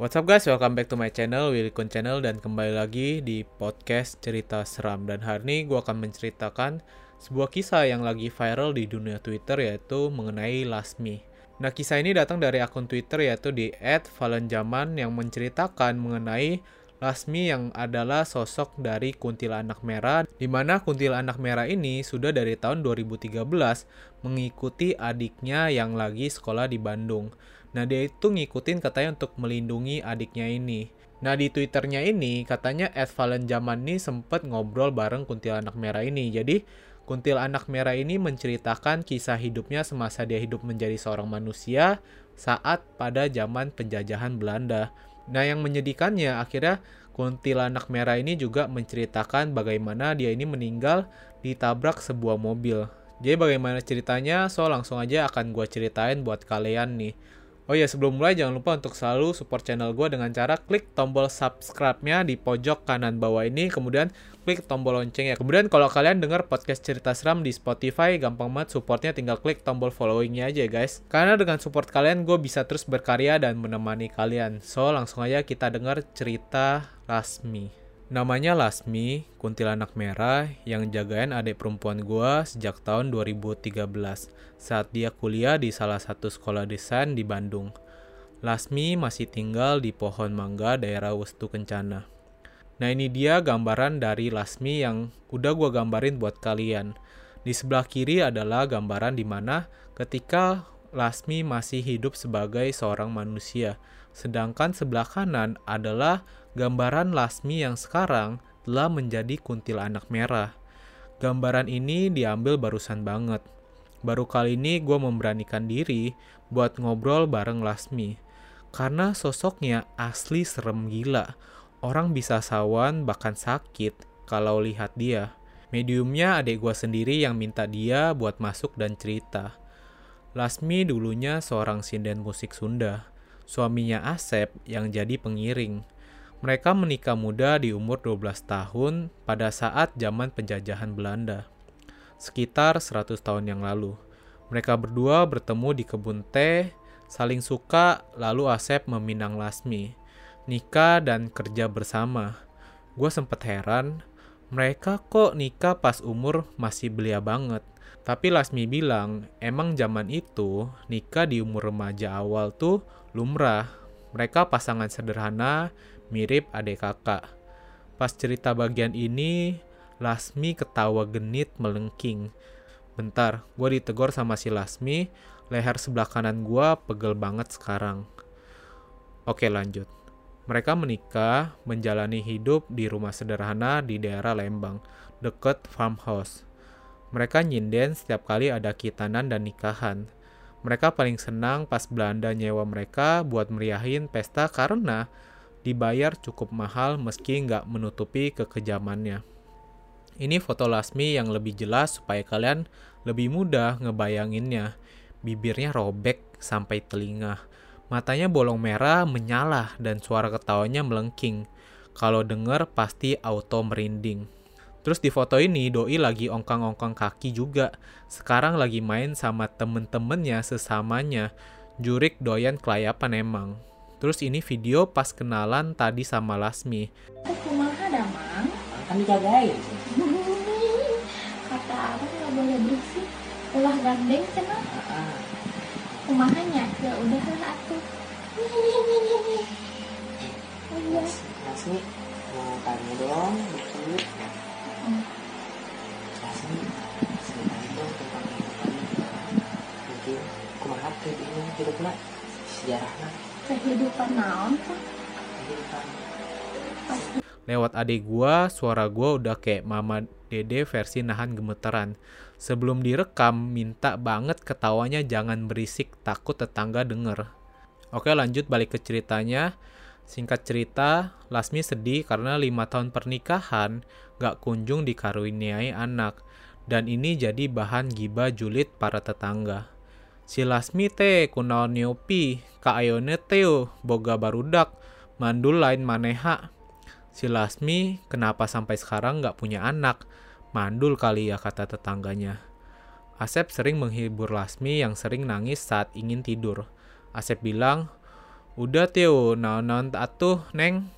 What's up guys, welcome back to my channel, Willy Kun Channel dan kembali lagi di podcast cerita seram dan hari ini gue akan menceritakan sebuah kisah yang lagi viral di dunia Twitter yaitu mengenai Lasmi. Nah kisah ini datang dari akun Twitter yaitu di @valenjaman yang menceritakan mengenai Lasmi yang adalah sosok dari kuntilanak merah di mana kuntilanak merah ini sudah dari tahun 2013 mengikuti adiknya yang lagi sekolah di Bandung. Nah dia itu ngikutin katanya untuk melindungi adiknya ini. Nah di twitternya ini katanya Ed Valen Zaman ini sempat ngobrol bareng kuntilanak merah ini. Jadi kuntilanak merah ini menceritakan kisah hidupnya semasa dia hidup menjadi seorang manusia saat pada zaman penjajahan Belanda. Nah yang menyedihkannya akhirnya kuntilanak merah ini juga menceritakan bagaimana dia ini meninggal ditabrak sebuah mobil. Jadi bagaimana ceritanya? So langsung aja akan gue ceritain buat kalian nih. Oh ya sebelum mulai jangan lupa untuk selalu support channel gue dengan cara klik tombol subscribe-nya di pojok kanan bawah ini, kemudian klik tombol lonceng ya. Kemudian kalau kalian dengar podcast cerita seram di Spotify, gampang banget supportnya tinggal klik tombol followingnya aja guys. Karena dengan support kalian gue bisa terus berkarya dan menemani kalian. So langsung aja kita dengar cerita Lasmi. Namanya Lasmi, kuntilanak merah yang jagain adik perempuan gua sejak tahun 2013 saat dia kuliah di salah satu sekolah desain di Bandung. Lasmi masih tinggal di pohon mangga daerah Westu Kencana. Nah ini dia gambaran dari Lasmi yang udah gua gambarin buat kalian. Di sebelah kiri adalah gambaran di mana ketika Lasmi masih hidup sebagai seorang manusia. Sedangkan sebelah kanan adalah gambaran Lasmi yang sekarang telah menjadi kuntilanak merah. Gambaran ini diambil barusan banget. Baru kali ini gue memberanikan diri buat ngobrol bareng Lasmi. Karena sosoknya asli serem gila. Orang bisa sawan bahkan sakit kalau lihat dia. Mediumnya adik gue sendiri yang minta dia buat masuk dan cerita. Lasmi dulunya seorang sinden musik Sunda, suaminya Asep yang jadi pengiring. Mereka menikah muda di umur 12 tahun pada saat zaman penjajahan Belanda, sekitar 100 tahun yang lalu. Mereka berdua bertemu di kebun teh, saling suka, lalu Asep meminang Lasmi, nikah dan kerja bersama. Gue sempet heran, mereka kok nikah pas umur masih belia banget. Tapi Lasmi bilang, emang zaman itu nikah di umur remaja awal tuh lumrah. Mereka pasangan sederhana, mirip adik kakak. Pas cerita bagian ini, Lasmi ketawa genit melengking. Bentar, gue ditegur sama si Lasmi, leher sebelah kanan gue pegel banget sekarang. Oke lanjut. Mereka menikah, menjalani hidup di rumah sederhana di daerah Lembang, deket farmhouse. Mereka nyinden setiap kali ada kitanan dan nikahan. Mereka paling senang pas Belanda nyewa mereka buat meriahin pesta karena dibayar cukup mahal meski nggak menutupi kekejamannya. Ini foto Lasmi yang lebih jelas supaya kalian lebih mudah ngebayanginnya. Bibirnya robek sampai telinga. Matanya bolong merah menyala dan suara ketawanya melengking. Kalau denger pasti auto merinding. Terus di foto ini Doi lagi ongkang-ongkang kaki juga. Sekarang lagi main sama temen-temennya sesamanya. Jurik doyan kelayapan emang. Terus ini video pas kenalan tadi sama Lasmi. Eh, kumaha dah, Mang? kan dijagain Kata aku nggak boleh berisik. Ulah gandeng cenah. Ah, Kumahanya? Ya udahlah atuh. Oh iya. Nih mau tanya dong. Mas nih ceritain dong tentang kehidupan mungkin kumaha kayak bingung hidupnya sejarahnya Kehidupan naon Lewat adik gua, suara gua udah kayak Mama Dede versi nahan gemeteran. Sebelum direkam, minta banget ketawanya jangan berisik, takut tetangga denger. Oke lanjut balik ke ceritanya. Singkat cerita, Lasmi sedih karena lima tahun pernikahan gak kunjung dikaruniai anak. Dan ini jadi bahan gibah julid para tetangga. Si Lasmi teh kunaon nyopi, ka ayone teo, boga barudak, mandul lain maneha. Si Lasmi kenapa sampai sekarang gak punya anak? Mandul kali ya kata tetangganya. Asep sering menghibur Lasmi yang sering nangis saat ingin tidur. Asep bilang, Udah tiu, naon-naon atuh neng.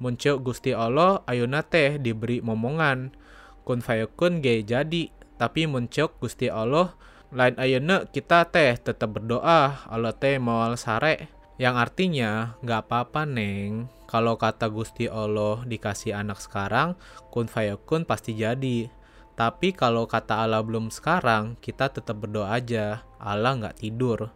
Muncul Gusti Allah ayuna teh diberi momongan. Kun fayakun ge jadi. Tapi muncul Gusti Allah lain ayuna kita teh tetap berdoa Allah teh mau sare. Yang artinya nggak apa-apa neng. Kalau kata Gusti Allah dikasih anak sekarang kun fayakun pasti jadi. Tapi kalau kata Allah belum sekarang kita tetap berdoa aja. Allah nggak tidur.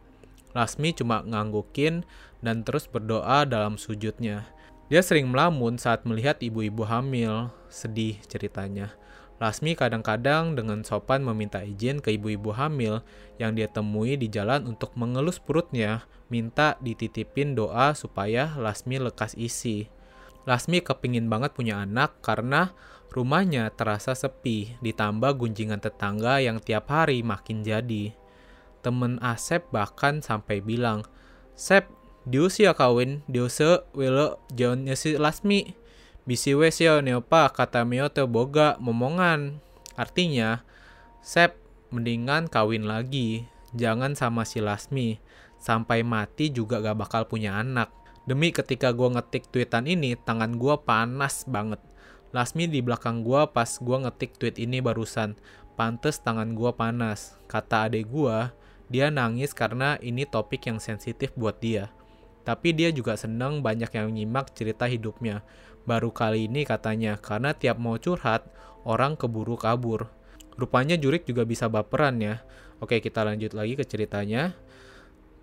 Lasmi cuma nganggukin dan terus berdoa dalam sujudnya. Dia sering melamun saat melihat ibu-ibu hamil. Sedih ceritanya Lasmi kadang-kadang dengan sopan meminta izin ke ibu-ibu hamil yang dia temui di jalan untuk mengelus perutnya, minta dititipin doa supaya Lasmi lekas isi. Lasmi kepingin banget punya anak karena rumahnya terasa sepi, ditambah gunjingan tetangga yang tiap hari makin jadi. Temen Asep bahkan sampai bilang, Sep, diusia kawin, diusia wilo jangan si Lasmi bisi wes yo neopa kata mio teo boga momongan. Artinya, Sep mendingan kawin lagi. Jangan sama si Lasmi. Sampai mati juga gak bakal punya anak. Demi ketika gue ngetik tweetan ini, tangan gue panas banget. Lasmi di belakang gue pas gue ngetik tweet ini barusan. Pantes tangan gue panas. Kata adek gue, dia nangis karena ini topik yang sensitif buat dia. Tapi dia juga seneng banyak yang nyimak cerita hidupnya. Baru kali ini katanya, karena tiap mau curhat, orang keburu kabur. Rupanya Jurik juga bisa baperan ya. Oke, kita lanjut lagi ke ceritanya.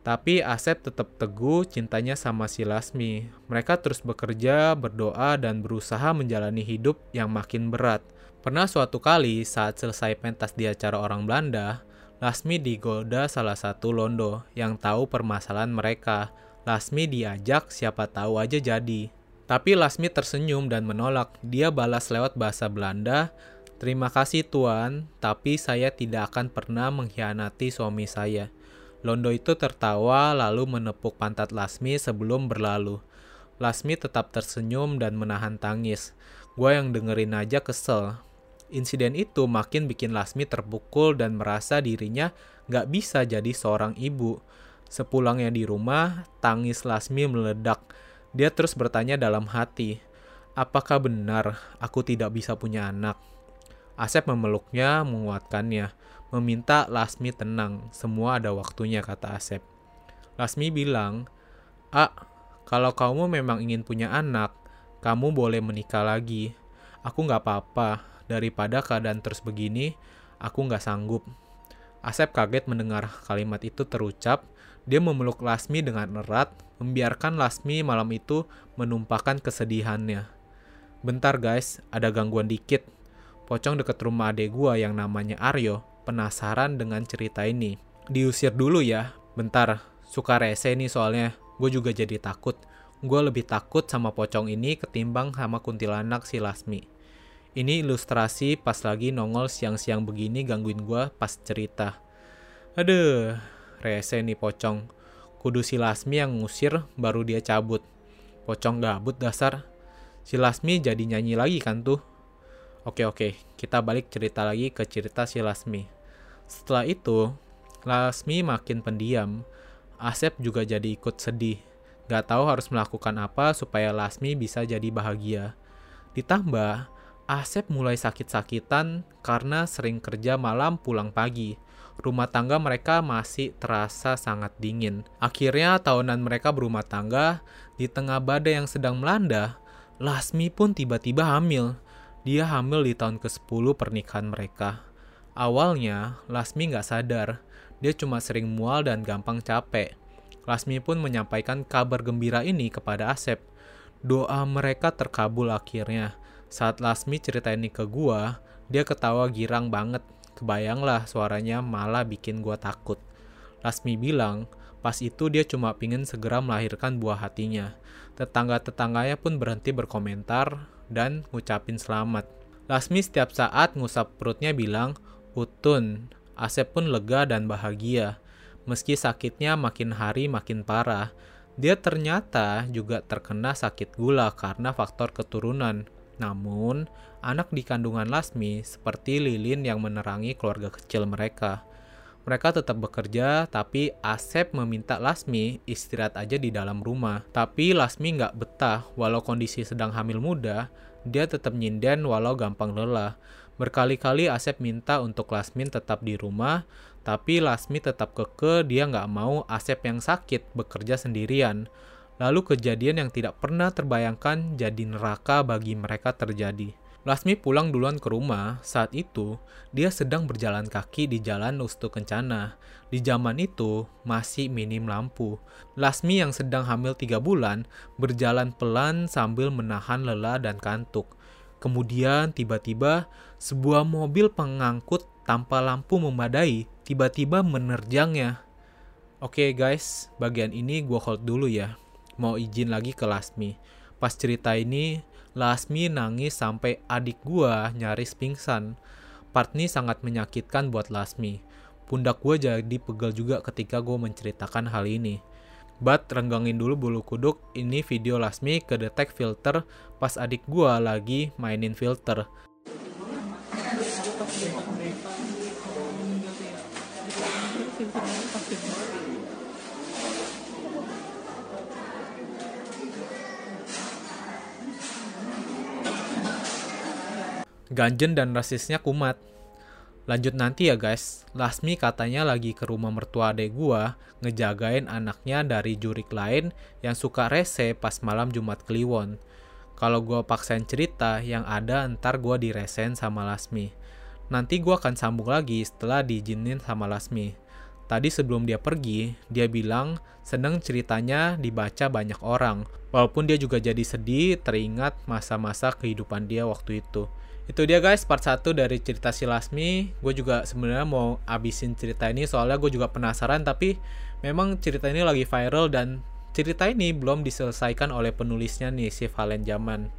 Tapi Asep tetap teguh cintanya sama si Lasmi. Mereka terus bekerja, berdoa, dan berusaha menjalani hidup yang makin berat. Pernah suatu kali saat selesai pentas di acara orang Belanda, Lasmi digoda salah satu londo yang tahu permasalahan mereka. Lasmi diajak siapa tahu aja jadi. Tapi Lasmi tersenyum dan menolak. Dia balas lewat bahasa Belanda, Terima kasih Tuan, tapi saya tidak akan pernah mengkhianati suami saya. Londo itu tertawa lalu menepuk pantat Lasmi sebelum berlalu. Lasmi tetap tersenyum dan menahan tangis. Gue yang dengerin aja kesel. Insiden itu makin bikin Lasmi terpukul dan merasa dirinya gak bisa jadi seorang ibu. Sepulangnya di rumah, tangis Lasmi meledak. Dia terus bertanya dalam hati, apakah benar aku tidak bisa punya anak? Asep memeluknya, menguatkannya, meminta Lasmi tenang, semua ada waktunya, kata Asep. Lasmi bilang, Ah, kalau kamu memang ingin punya anak, kamu boleh menikah lagi. Aku nggak apa-apa, daripada keadaan terus begini, aku nggak sanggup. Asep kaget mendengar kalimat itu terucap, dia memeluk Lasmi dengan erat, membiarkan Lasmi malam itu menumpahkan kesedihannya. Bentar guys, ada gangguan dikit, Pocong deket rumah adek gua yang namanya Aryo penasaran dengan cerita ini. Diusir dulu ya, bentar. Suka rese nih soalnya. Gue juga jadi takut. Gue lebih takut sama pocong ini ketimbang sama kuntilanak si Lasmi. Ini ilustrasi pas lagi nongol siang-siang begini gangguin gue pas cerita. Aduh, rese nih pocong. Kudu si Lasmi yang ngusir baru dia cabut. Pocong gabut dasar. Si Lasmi jadi nyanyi lagi kan tuh. Oke oke, kita balik cerita lagi ke cerita si Lasmi. Setelah itu, Lasmi makin pendiam. Asep juga jadi ikut sedih. Gak tahu harus melakukan apa supaya Lasmi bisa jadi bahagia. Ditambah, Asep mulai sakit-sakitan karena sering kerja malam pulang pagi. Rumah tangga mereka masih terasa sangat dingin. Akhirnya tahunan mereka berumah tangga, di tengah badai yang sedang melanda, Lasmi pun tiba-tiba hamil dia hamil di tahun ke-10 pernikahan mereka. Awalnya, Lasmi nggak sadar. Dia cuma sering mual dan gampang capek. Lasmi pun menyampaikan kabar gembira ini kepada Asep. Doa mereka terkabul akhirnya. Saat Lasmi cerita ini ke gua, dia ketawa girang banget. Kebayanglah suaranya malah bikin gua takut. Lasmi bilang, pas itu dia cuma pingin segera melahirkan buah hatinya. Tetangga-tetangganya pun berhenti berkomentar, dan ngucapin selamat. Lasmi setiap saat ngusap perutnya bilang, Utun. Asep pun lega dan bahagia. Meski sakitnya makin hari makin parah, dia ternyata juga terkena sakit gula karena faktor keturunan. Namun, anak di kandungan Lasmi seperti lilin yang menerangi keluarga kecil mereka. Mereka tetap bekerja, tapi Asep meminta Lasmi istirahat aja di dalam rumah. Tapi Lasmi nggak betah, walau kondisi sedang hamil muda, dia tetap nyinden walau gampang lelah. Berkali-kali Asep minta untuk Lasmin tetap di rumah, tapi Lasmi tetap keke dia nggak mau Asep yang sakit bekerja sendirian. Lalu kejadian yang tidak pernah terbayangkan jadi neraka bagi mereka terjadi. Lasmi pulang duluan ke rumah. Saat itu, dia sedang berjalan kaki di jalan Ustu Kencana. Di zaman itu, masih minim lampu. Lasmi yang sedang hamil tiga bulan, berjalan pelan sambil menahan lelah dan kantuk. Kemudian tiba-tiba, sebuah mobil pengangkut tanpa lampu memadai tiba-tiba menerjangnya. Oke okay guys, bagian ini gue hold dulu ya. Mau izin lagi ke Lasmi. Pas cerita ini, Lasmi nangis sampai adik gua nyaris pingsan. Part ini sangat menyakitkan buat Lasmi. Pundak gua jadi pegel juga ketika gua menceritakan hal ini. But renggangin dulu bulu kuduk, ini video Lasmi kedetek filter pas adik gua lagi mainin filter. Ganjen dan rasisnya kumat. Lanjut nanti ya guys, Lasmi katanya lagi ke rumah mertua adek gua ngejagain anaknya dari jurik lain yang suka rese pas malam Jumat Kliwon. Kalau gua paksain cerita yang ada ntar gua diresen sama Lasmi. Nanti gua akan sambung lagi setelah diizinin sama Lasmi. Tadi sebelum dia pergi, dia bilang seneng ceritanya dibaca banyak orang. Walaupun dia juga jadi sedih teringat masa-masa kehidupan dia waktu itu. Itu dia guys part 1 dari cerita si Lasmi. Gue juga sebenarnya mau abisin cerita ini soalnya gue juga penasaran tapi memang cerita ini lagi viral dan cerita ini belum diselesaikan oleh penulisnya nih si Valen Zaman.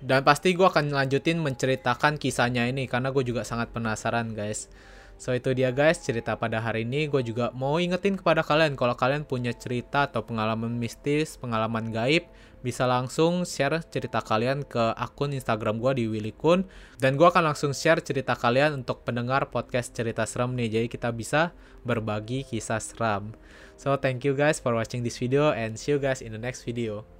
Dan pasti gue akan lanjutin menceritakan kisahnya ini karena gue juga sangat penasaran guys. So itu dia guys cerita pada hari ini gue juga mau ingetin kepada kalian kalau kalian punya cerita atau pengalaman mistis, pengalaman gaib bisa langsung share cerita kalian ke akun Instagram gue di Willy Kun dan gue akan langsung share cerita kalian untuk pendengar podcast cerita seram nih jadi kita bisa berbagi kisah seram. So thank you guys for watching this video and see you guys in the next video.